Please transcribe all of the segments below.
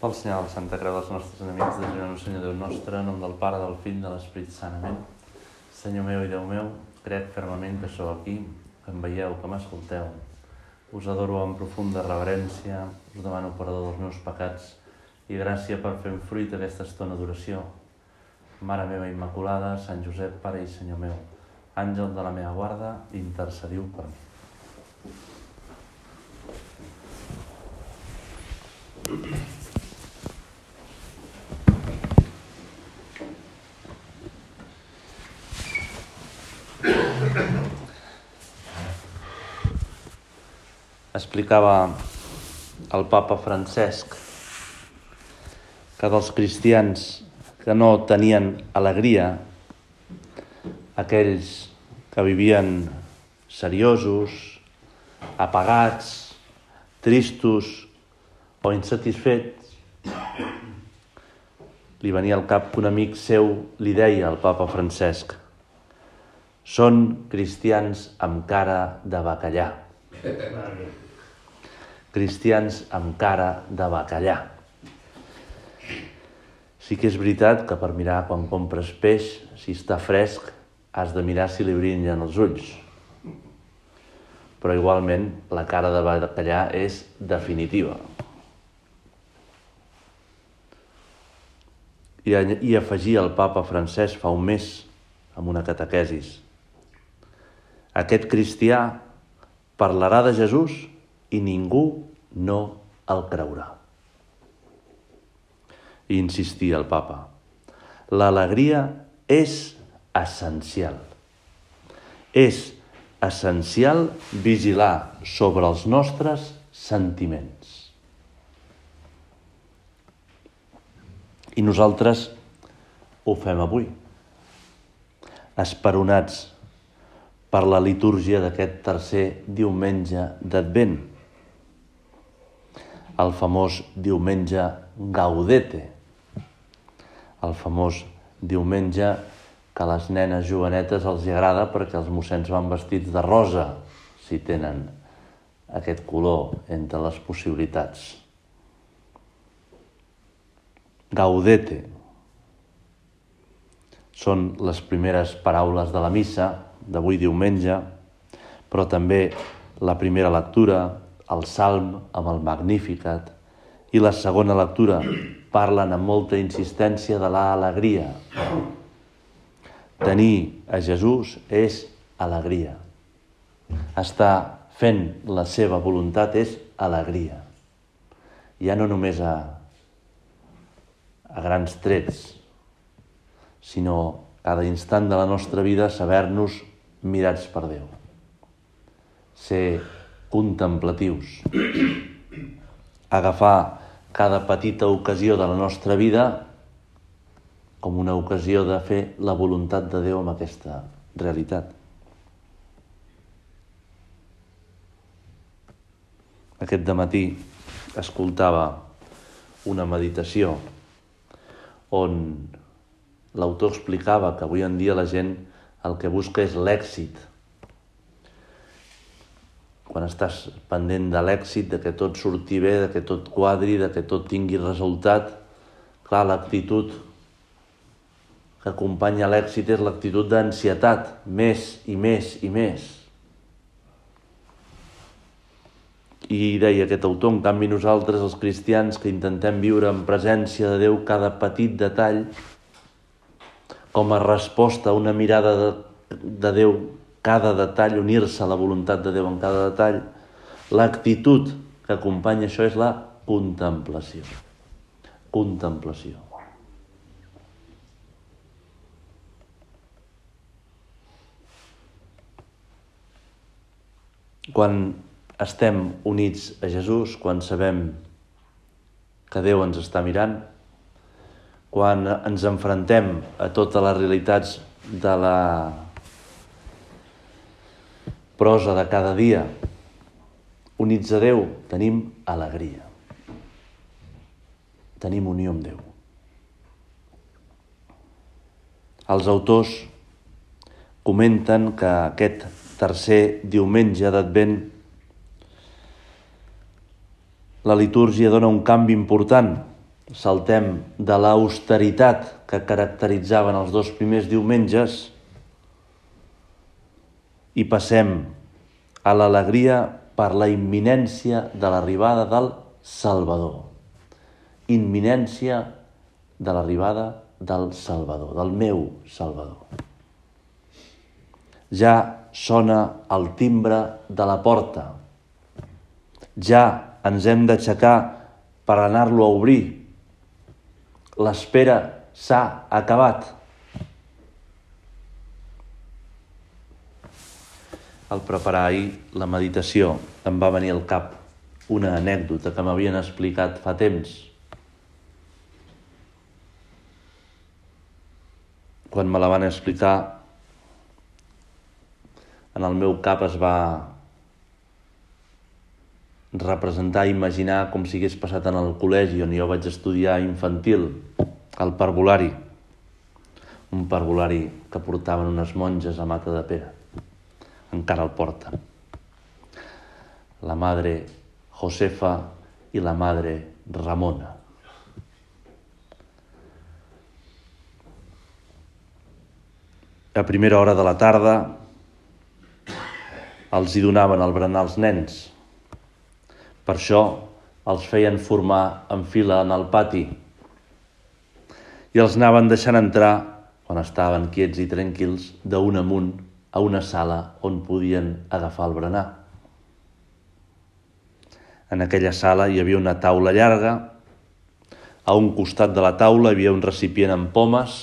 Pel senyal de Santa Creu dels nostres enemics, de Senyor, Senyor Déu nostre, en nom del Pare, del Fill, de l'Esperit Sant. Amén. Senyor meu i Déu meu, crec fermament que sou aquí, que em veieu, que m'escolteu. Us adoro amb profunda reverència, us demano perdó dels meus pecats i gràcia per fer fruit aquesta estona d'oració. Mare meva Immaculada, Sant Josep, Pare i Senyor meu, àngel de la meva guarda, intercediu per mi. Explicava el papa Francesc que dels cristians que no tenien alegria, aquells que vivien seriosos, apagats, tristos o insatisfets, li venia al cap que un amic seu li deia al papa Francesc són cristians amb cara de bacallà. Cristians amb cara de bacallà. Sí que és veritat que per mirar quan compres peix, si està fresc, has de mirar si li brillen els ulls. Però igualment la cara de bacallà és definitiva. I, i afegia el papa francès fa un mes amb una catequesis. Aquest cristià parlarà de Jesús i ningú no el creurà. I insistia el papa. L'alegria és essencial. És essencial vigilar sobre els nostres sentiments. I nosaltres ho fem avui, esperonats per la litúrgia d'aquest tercer diumenge d'Advent, el famós diumenge Gaudete, el famós diumenge que a les nenes jovenetes els agrada perquè els mossens van vestits de rosa, si tenen aquest color entre les possibilitats. Gaudete són les primeres paraules de la missa d'avui diumenge, però també la primera lectura, el Salm amb el Magnificat, i la segona lectura parlen amb molta insistència de l'alegria. Tenir a Jesús és alegria. Estar fent la seva voluntat és alegria. Ja no només a, a grans trets, sinó cada instant de la nostra vida saber-nos mirats per Déu. Ser contemplatius. Agafar cada petita ocasió de la nostra vida com una ocasió de fer la voluntat de Déu amb aquesta realitat. Aquest de matí escoltava una meditació on l'autor explicava que avui en dia la gent el que busca és l'èxit. Quan estàs pendent de l'èxit, de que tot surti bé, de que tot quadri, de que tot tingui resultat, clar, l'actitud que acompanya l'èxit és l'actitud d'ansietat, més i més i més. I deia aquest autor, en canvi nosaltres, els cristians, que intentem viure en presència de Déu cada petit detall, com a resposta a una mirada de, de Déu, cada detall, unir-se a la voluntat de Déu en cada detall, l'actitud que acompanya això és la contemplació. Contemplació. Quan estem units a Jesús, quan sabem que Déu ens està mirant, quan ens enfrontem a totes les realitats de la prosa de cada dia, units a Déu, tenim alegria. Tenim unió amb Déu. Els autors comenten que aquest tercer diumenge d'Advent la litúrgia dona un canvi important saltem de l'austeritat que caracteritzaven els dos primers diumenges i passem a l'alegria per la imminència de l'arribada del Salvador. Imminència de l'arribada del Salvador, del meu Salvador. Ja sona el timbre de la porta. Ja ens hem d'aixecar per anar-lo a obrir. L'espera s'ha acabat. Al preparar ahir la meditació em va venir al cap una anècdota que m'havien explicat fa temps. Quan me la van explicar, en el meu cap es va representar, imaginar com si hagués passat en el col·legi on jo vaig estudiar infantil, el parvulari. Un parvulari que portaven unes monges a Mata de Pere. Encara el porten. La madre Josefa i la madre Ramona. A primera hora de la tarda els hi donaven el berenar als nens. Per això els feien formar en fila en el pati i els anaven deixant entrar, quan estaven quiets i tranquils, d'un amunt a una sala on podien agafar el berenar. En aquella sala hi havia una taula llarga, a un costat de la taula hi havia un recipient amb pomes,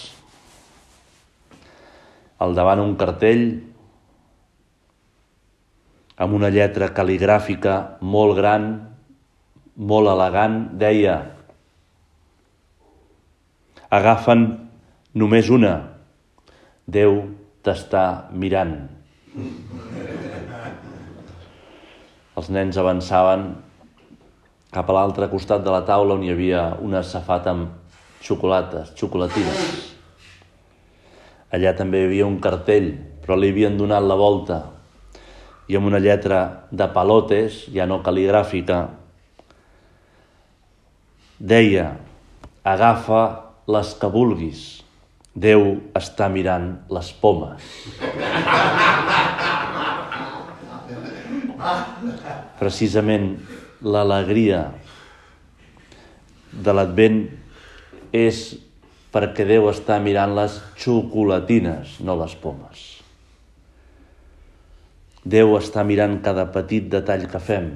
al davant un cartell amb una lletra cal·ligràfica molt gran, molt elegant, deia agafen només una, Déu t'està mirant. Els nens avançaven cap a l'altre costat de la taula on hi havia una safata amb xocolates, xocolatines. Allà també hi havia un cartell, però li havien donat la volta i amb una lletra de palotes, ja no cal·ligràfica, deia, agafa les que vulguis, Déu està mirant les pomes. Precisament l'alegria de l'Advent és perquè Déu està mirant les xocolatines, no les pomes. Déu està mirant cada petit detall que fem.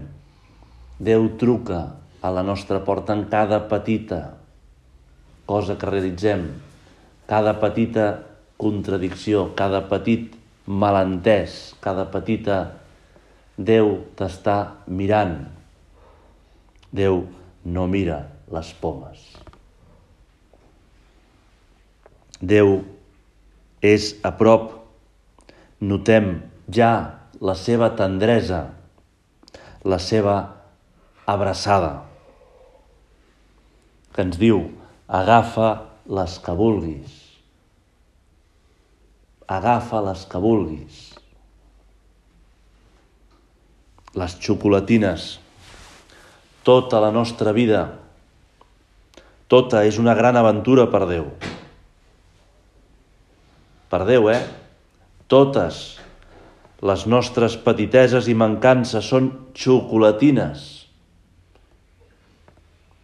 Déu truca a la nostra porta en cada petita cosa que realitzem, cada petita contradicció, cada petit malentès, cada petita... Déu t'està mirant. Déu no mira les pomes. Déu és a prop. Notem ja la seva tendresa, la seva abraçada, que ens diu, agafa les que vulguis, agafa les que vulguis. Les xocolatines, tota la nostra vida, tota és una gran aventura per Déu. Per Déu, eh? Totes les nostres petiteses i mancances són xocolatines.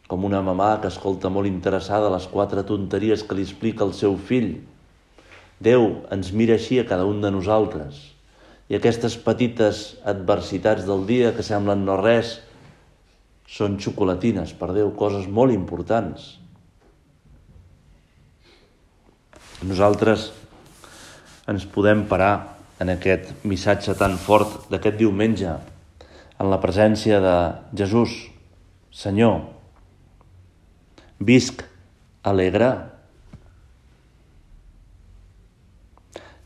Com una mamà que escolta molt interessada les quatre tonteries que li explica el seu fill. Déu ens mira així a cada un de nosaltres. I aquestes petites adversitats del dia que semblen no res són xocolatines, per Déu, coses molt importants. Nosaltres ens podem parar en aquest missatge tan fort d'aquest diumenge, en la presència de Jesús, Senyor, visc alegre.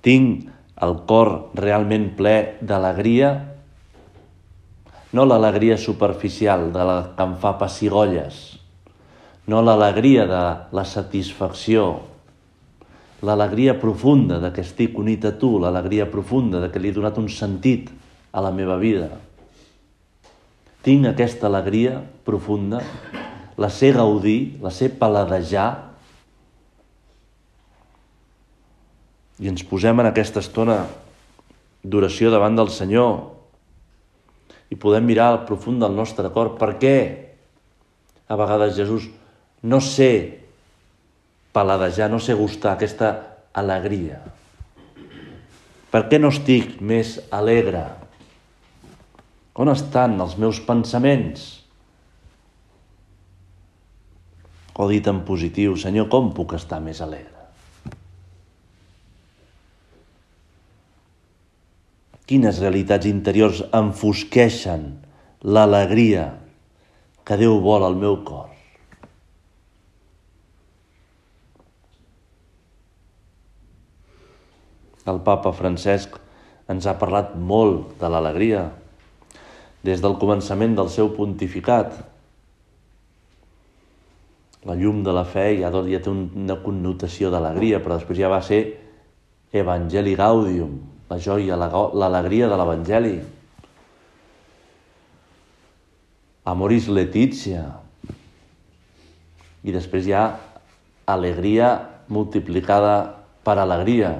Tinc el cor realment ple d'alegria, no l'alegria superficial de la que em fa pessigolles, no l'alegria de la satisfacció. L'alegria profunda de que estic unit a tu, l'alegria profunda de que li he donat un sentit a la meva vida. Tinc aquesta alegria profunda la sé gaudir, la sé paladejar, i ens posem en aquesta estona d'oració davant del Senyor i podem mirar al profund del nostre cor. Per què a vegades Jesús no sé paladejar, no sé gustar aquesta alegria? Per què no estic més alegre? On estan els meus pensaments? O dit en positiu, Senyor, com puc estar més alegre? Quines realitats interiors enfosqueixen l'alegria que Déu vol al meu cor? El papa Francesc ens ha parlat molt de l'alegria des del començament del seu pontificat. La llum de la fe ja, ja té una connotació d'alegria, però després ja va ser Evangeli Gaudium, la joia, l'alegria de l'Evangeli. Amoris Letizia. I després hi ha alegria multiplicada per alegria.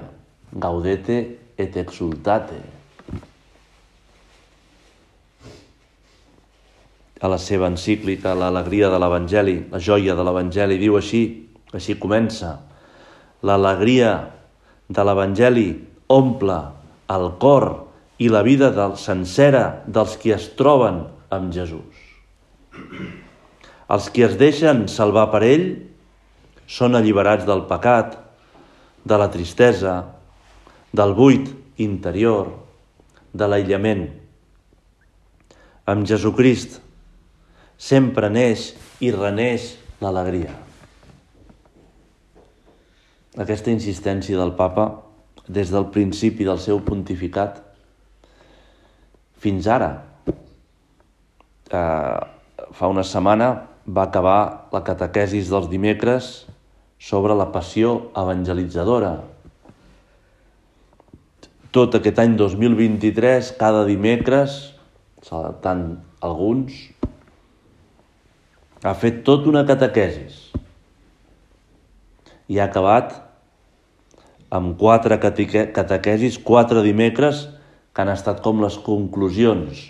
Gaudete et exultate. A la seva encíclica, l'alegria de l'Evangeli, la joia de l'Evangeli, diu així, així comença. L'alegria de l'Evangeli omple el cor i la vida del, sencera dels qui es troben amb Jesús. Els qui es deixen salvar per ell són alliberats del pecat, de la tristesa, del buit interior, de l'aïllament. Amb Jesucrist sempre neix i reneix l'alegria. Aquesta insistència del papa des del principi del seu pontificat fins ara. Eh, fa una setmana va acabar la catequesis dels dimecres sobre la passió evangelitzadora. Tot aquest any 2023, cada dimecres, tant alguns, ha fet tot una catequesis i ha acabat amb quatre catequesis, quatre dimecres, que han estat com les conclusions,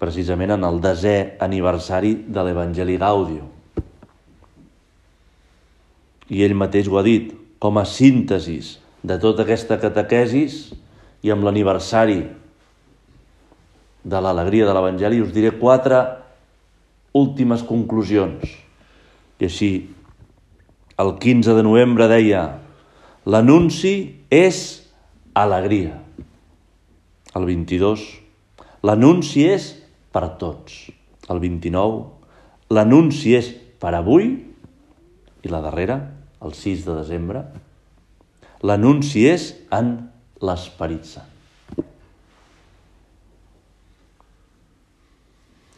precisament en el desè aniversari de l'Evangeli Gaudio. I ell mateix ho ha dit, com a síntesis de tota aquesta catequesis i amb l'aniversari de l'alegria de l'Evangeli, us diré quatre últimes conclusions. I així, el 15 de novembre deia L'anunci és alegria. El 22, l'anunci és per tots. El 29, l'anunci és per avui. I la darrera, el 6 de desembre, l'anunci és en l'Esperit Sant.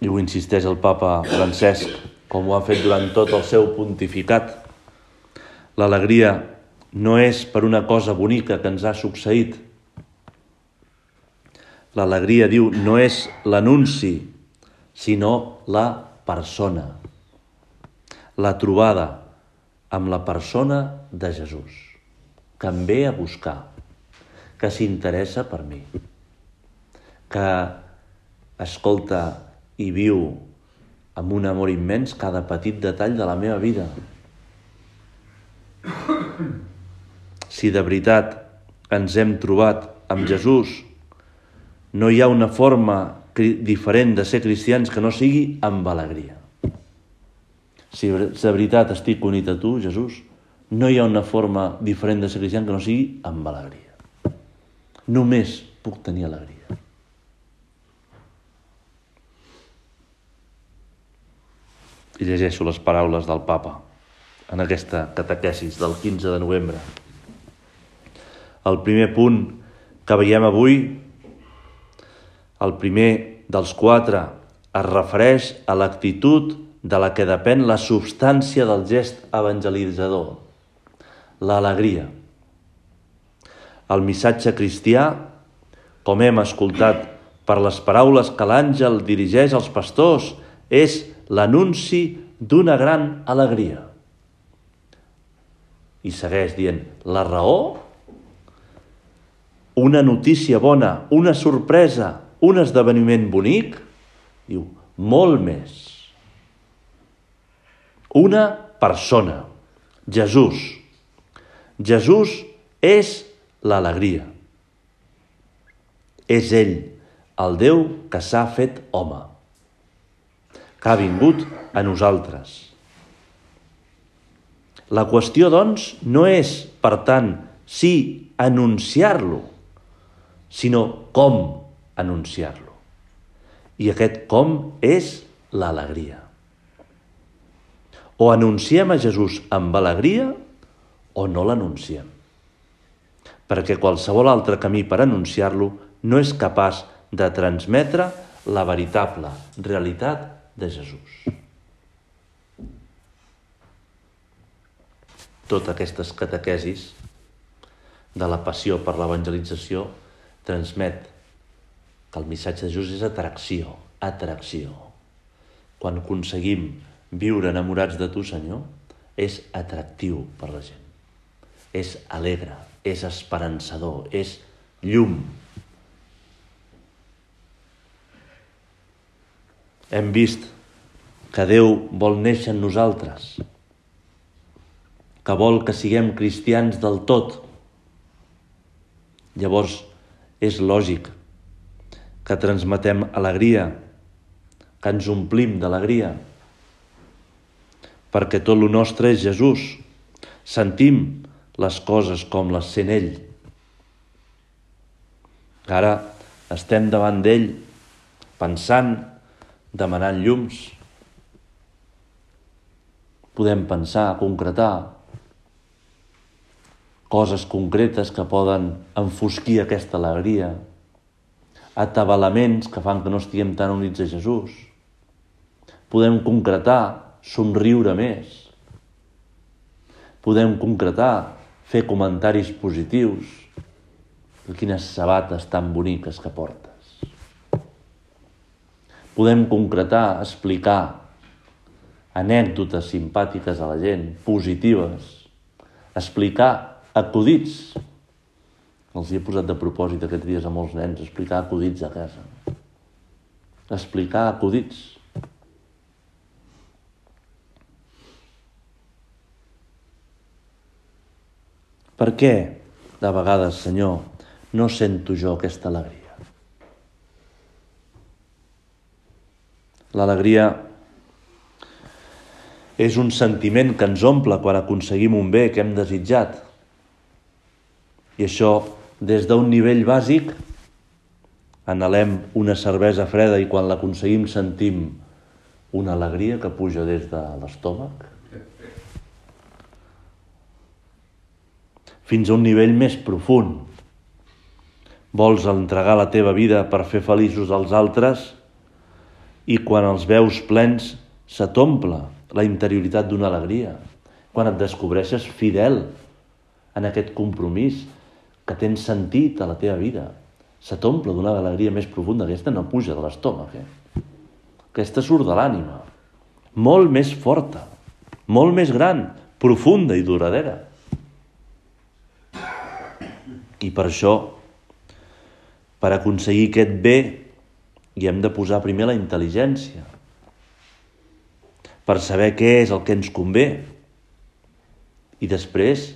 I ho insisteix el papa Francesc, com ho ha fet durant tot el seu pontificat. L'alegria no és per una cosa bonica que ens ha succeït. L'alegria, diu, no és l'anunci, sinó la persona. La trobada amb la persona de Jesús, que em ve a buscar, que s'interessa per mi, que escolta i viu amb un amor immens cada petit detall de la meva vida si de veritat ens hem trobat amb Jesús, no hi ha una forma diferent de ser cristians que no sigui amb alegria. Si de veritat estic unit a tu, Jesús, no hi ha una forma diferent de ser cristian que no sigui amb alegria. Només puc tenir alegria. I llegeixo les paraules del papa en aquesta catequesis del 15 de novembre. El primer punt que veiem avui, el primer dels quatre, es refereix a l'actitud de la que depèn la substància del gest evangelitzador, l'alegria. El missatge cristià, com hem escoltat per les paraules que l'àngel dirigeix als pastors, és l'anunci d'una gran alegria. I segueix dient, la raó, una notícia bona, una sorpresa, un esdeveniment bonic, diu, molt més. Una persona, Jesús. Jesús és l'alegria. És ell, el Déu que s'ha fet home, que ha vingut a nosaltres. La qüestió, doncs, no és, per tant, si anunciar-lo, sinó com anunciar-lo. I aquest com és l'alegria. O anunciem a Jesús amb alegria o no l'anunciem. Perquè qualsevol altre camí per anunciar-lo no és capaç de transmetre la veritable realitat de Jesús. Totes aquestes catequesis de la passió per l'evangelització transmet que el missatge de Jesús és atracció, atracció. Quan aconseguim viure enamorats de tu, Senyor, és atractiu per la gent. És alegre, és esperançador, és llum. Hem vist que Déu vol néixer en nosaltres, que vol que siguem cristians del tot. Llavors, és lògic que transmetem alegria, que ens omplim d'alegria, perquè tot lo nostre és Jesús. Sentim les coses com les sent ell. Ara estem davant d'ell pensant, demanant llums. Podem pensar, concretar coses concretes que poden enfosquir aquesta alegria, atabalaments que fan que no estiguem tan units a Jesús. Podem concretar somriure més. Podem concretar, fer comentaris positius. Quines sabates tan boniques que portes. Podem concretar, explicar anècdotes simpàtiques a la gent, positives. Explicar acudits. Els hi he posat de propòsit aquests dies a molts nens, explicar acudits a casa. Explicar acudits Per què, de vegades, Senyor, no sento jo aquesta alegria? L'alegria és un sentiment que ens omple quan aconseguim un bé que hem desitjat. I això, des d'un nivell bàsic, anhelem una cervesa freda i quan l'aconseguim sentim una alegria que puja des de l'estómac. fins a un nivell més profund. Vols entregar la teva vida per fer feliços als altres i quan els veus plens se t'omple la interioritat d'una alegria. Quan et descobreixes fidel en aquest compromís que tens sentit a la teva vida, se t'omple d'una alegria més profunda. Aquesta no puja de l'estómac, eh? Aquesta surt de l'ànima. Molt més forta, molt més gran, profunda i duradera. I per això, per aconseguir aquest bé, hi hem de posar primer la intel·ligència, per saber què és el que ens convé, i després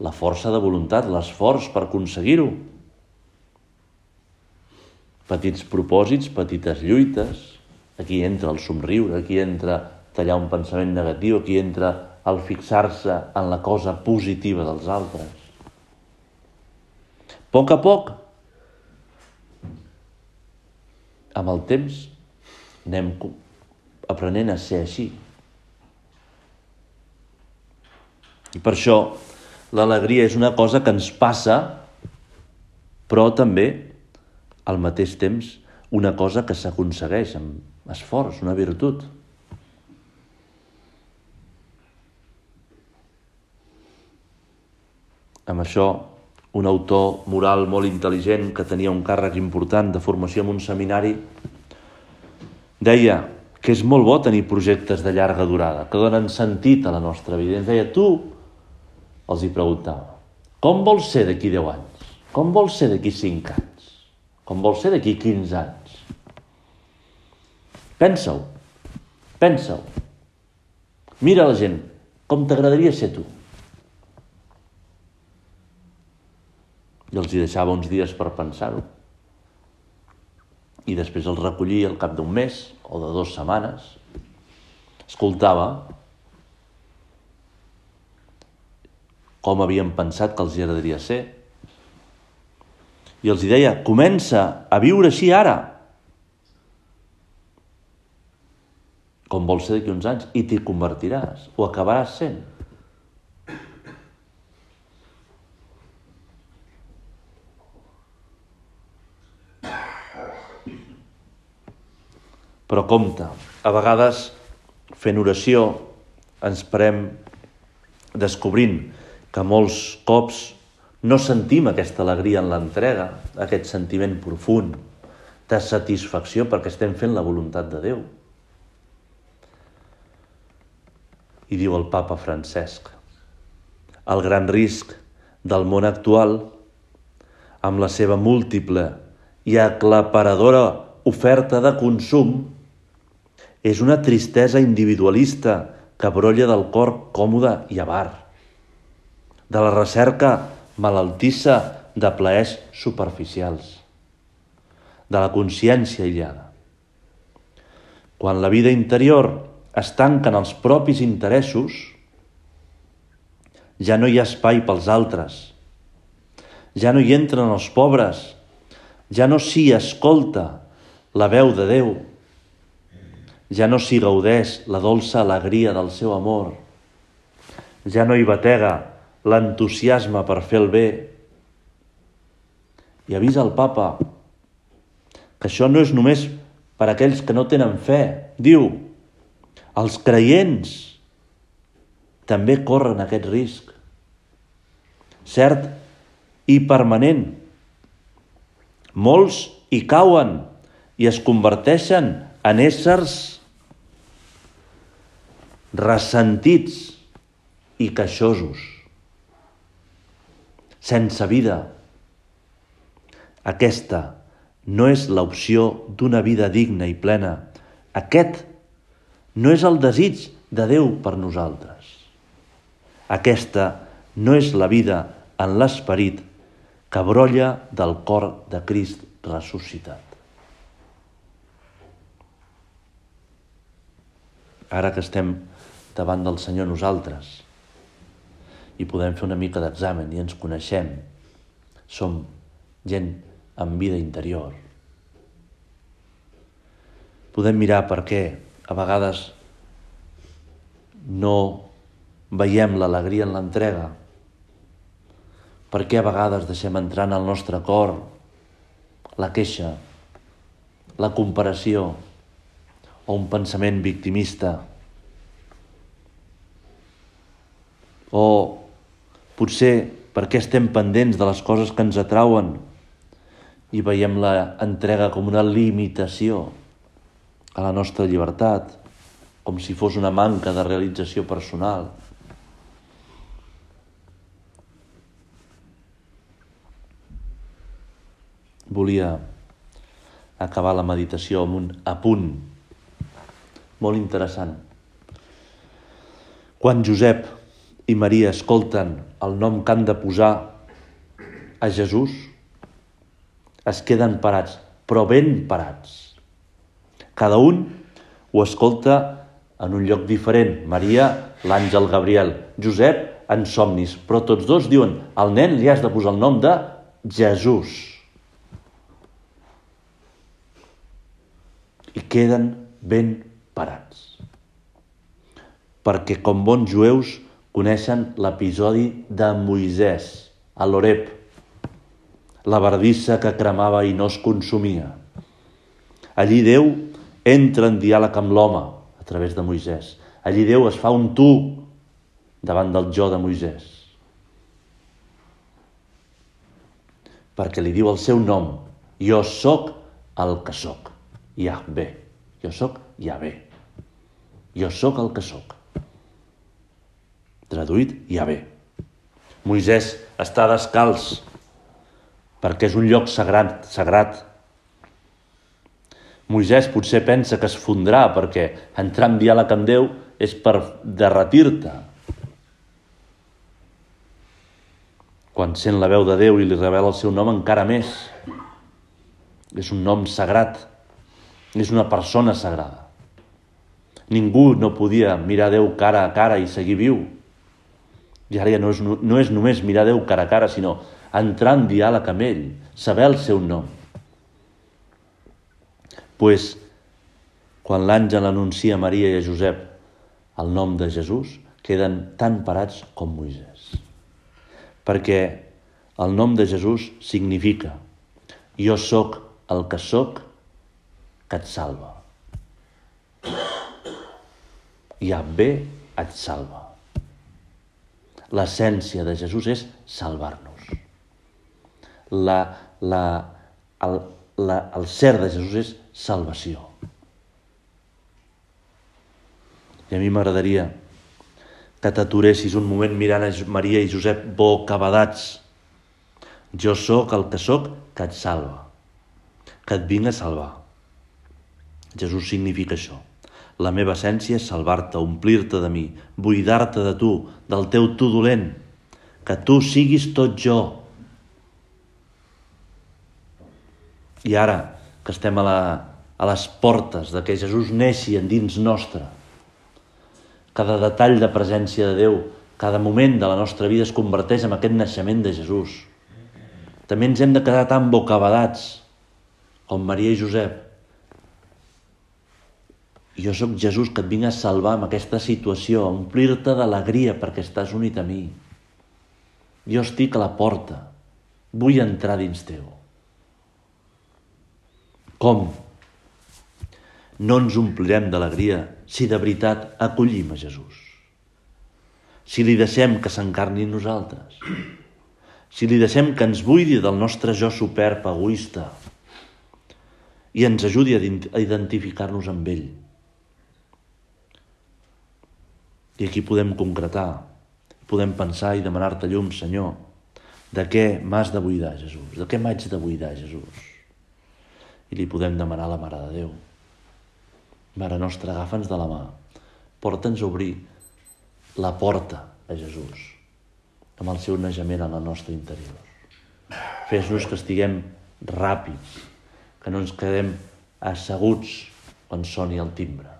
la força de voluntat, l'esforç per aconseguir-ho. Petits propòsits, petites lluites, aquí entra el somriure, aquí entra tallar un pensament negatiu, aquí entra el fixar-se en la cosa positiva dels altres. A poc a poc, amb el temps, anem aprenent a ser així. I per això l'alegria és una cosa que ens passa, però també, al mateix temps, una cosa que s'aconsegueix amb esforç, una virtut. Amb això un autor moral molt intel·ligent que tenia un càrrec important de formació en un seminari, deia que és molt bo tenir projectes de llarga durada, que donen sentit a la nostra vida. I ens deia, tu, els hi preguntava, com vols ser d'aquí 10 anys? Com vols ser d'aquí 5 anys? Com vols ser d'aquí 15 anys? Pensa-ho, pensa-ho. Mira la gent, com t'agradaria ser tu? I els hi deixava uns dies per pensar-ho. I després els recollia al cap d'un mes o de dues setmanes. Escoltava com havien pensat que els agradaria ser. I els deia, comença a viure així ara. Com vols ser d'aquí uns anys i t'hi convertiràs o acabaràs sent. Però compte, a vegades fent oració ens parem descobrint que molts cops no sentim aquesta alegria en l'entrega, aquest sentiment profund de satisfacció perquè estem fent la voluntat de Déu. I diu el papa Francesc, el gran risc del món actual, amb la seva múltiple i aclaparadora oferta de consum, és una tristesa individualista que brolla del cor còmode i avar, de la recerca malaltissa de plaers superficials, de la consciència aïllada. Quan la vida interior es tanca en els propis interessos, ja no hi ha espai pels altres, ja no hi entren els pobres, ja no s'hi escolta la veu de Déu, ja no s'hi gaudeix la dolça alegria del seu amor. Ja no hi batega l'entusiasme per fer el bé. I avisa el papa que això no és només per aquells que no tenen fe. Diu, els creients també corren aquest risc. Cert i permanent. Molts hi cauen i es converteixen en éssers ressentits i queixosos, sense vida. Aquesta no és l'opció d'una vida digna i plena. Aquest no és el desig de Déu per nosaltres. Aquesta no és la vida en l'esperit que brolla del cor de Crist ressuscitat. Ara que estem davant del Senyor nosaltres i podem fer una mica d'examen i ens coneixem. Som gent amb vida interior. Podem mirar per què a vegades no veiem l'alegria en l'entrega, per què a vegades deixem entrar en el nostre cor la queixa, la comparació o un pensament victimista, O potser perquè estem pendents de les coses que ens atrauen i veiem la entrega com una limitació a la nostra llibertat, com si fos una manca de realització personal. Volia acabar la meditació amb un apunt molt interessant. Quan Josep i Maria escolten el nom que han de posar a Jesús, es queden parats, però ben parats. Cada un ho escolta en un lloc diferent. Maria, l'àngel Gabriel. Josep, en somnis. Però tots dos diuen, al nen li has de posar el nom de Jesús. I queden ben parats. Perquè com bons jueus coneixen l'episodi de Moisès a l'Oreb, la verdissa que cremava i no es consumia. Allí Déu entra en diàleg amb l'home a través de Moisès. Allí Déu es fa un tu davant del jo de Moisès. Perquè li diu el seu nom, jo sóc el que sóc, Yahvé, jo sóc Yahvé. Jo sóc el que sóc. Traduït, ve. Moisès està descalç perquè és un lloc sagrat, sagrat. Moisès potser pensa que es fondrà perquè entrar en diàleg amb Déu és per derretir-te. Quan sent la veu de Déu i li revela el seu nom encara més. És un nom sagrat. És una persona sagrada. Ningú no podia mirar Déu cara a cara i seguir viu. Ja no és, no és només mirar Déu cara a cara, sinó entrar en diàleg amb ell, saber el seu nom. pues, quan l'àngel anuncia a Maria i a Josep el nom de Jesús, queden tan parats com Moisès. Perquè el nom de Jesús significa jo sóc el que sóc que et salva. I bé et salva. L'essència de Jesús és salvar-nos. La, la, el, la, el ser de Jesús és salvació. I a mi m'agradaria que t'aturessis un moment mirant a Maria i Josep bocabadats. Jo sóc el que sóc que et salva, que et vinc a salvar. Jesús significa això. La meva essència és salvar-te, omplir-te de mi, buidar-te de tu, del teu tu dolent, que tu siguis tot jo. I ara que estem a, la, a les portes de que Jesús neixi endins nostre, cada detall de presència de Déu, cada moment de la nostra vida es converteix en aquest naixement de Jesús. També ens hem de quedar tan bocabadats com Maria i Josep. Jo sóc Jesús que et vinc a salvar amb aquesta situació, a omplir-te d'alegria perquè estàs unit a mi. Jo estic a la porta, vull entrar dins teu. Com? No ens omplirem d'alegria si de veritat acollim a Jesús. Si li deixem que s'encarni en nosaltres. Si li deixem que ens buidi del nostre jo superb, egoista, i ens ajudi a identificar-nos amb ell. I aquí podem concretar, podem pensar i demanar-te llum, Senyor, de què m'has de buidar, Jesús? De què m'haig de buidar, Jesús? I li podem demanar a la Mare de Déu. Mare nostra, agafa'ns de la mà. Porta'ns a obrir la porta a Jesús amb el seu naixement en el nostre interior. Fes-nos que estiguem ràpids, que no ens quedem asseguts quan soni el timbre.